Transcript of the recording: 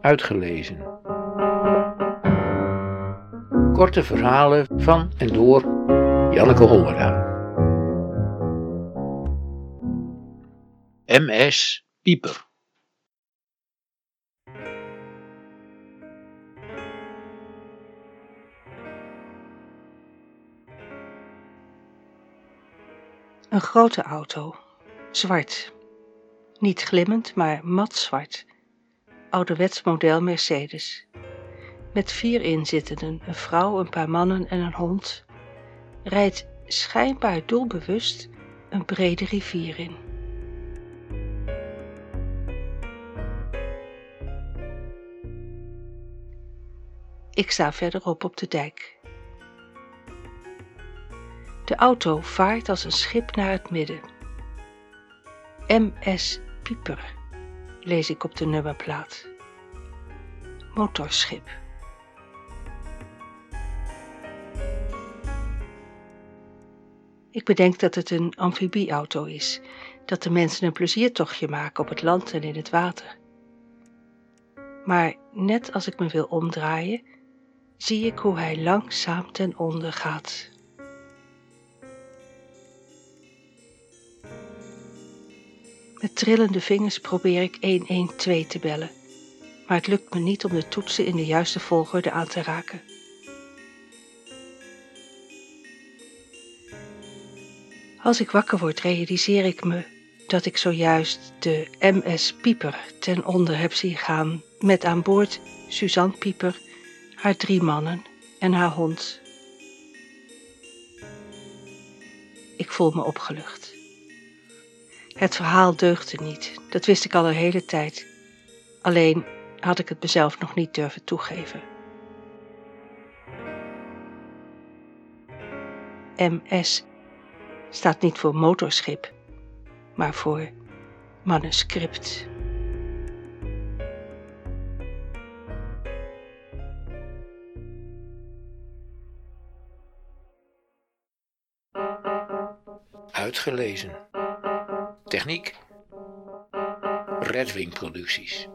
uitgelezen. Korte verhalen van en door Janneke Hollera. MS Pieper. Een grote auto, zwart. Niet glimmend, maar matzwart. Ouderwets model Mercedes. Met vier inzittenden, een vrouw, een paar mannen en een hond, rijdt schijnbaar doelbewust een brede rivier in. Ik sta verderop op de dijk. De auto vaart als een schip naar het midden. MS Pieper lees ik op de nummerplaat. Motorschip. Ik bedenk dat het een amfibieauto is, dat de mensen een pleziertochtje maken op het land en in het water. Maar net als ik me wil omdraaien, zie ik hoe hij langzaam ten onder gaat. Met trillende vingers probeer ik 112 te bellen, maar het lukt me niet om de toetsen in de juiste volgorde aan te raken. Als ik wakker word, realiseer ik me dat ik zojuist de MS Pieper ten onder heb zien gaan met aan boord Suzanne Pieper, haar drie mannen en haar hond. Ik voel me opgelucht. Het verhaal deugde niet, dat wist ik al een hele tijd. Alleen had ik het mezelf nog niet durven toegeven. MS staat niet voor motorschip, maar voor manuscript. Uitgelezen. Techniek. Redwing Producties.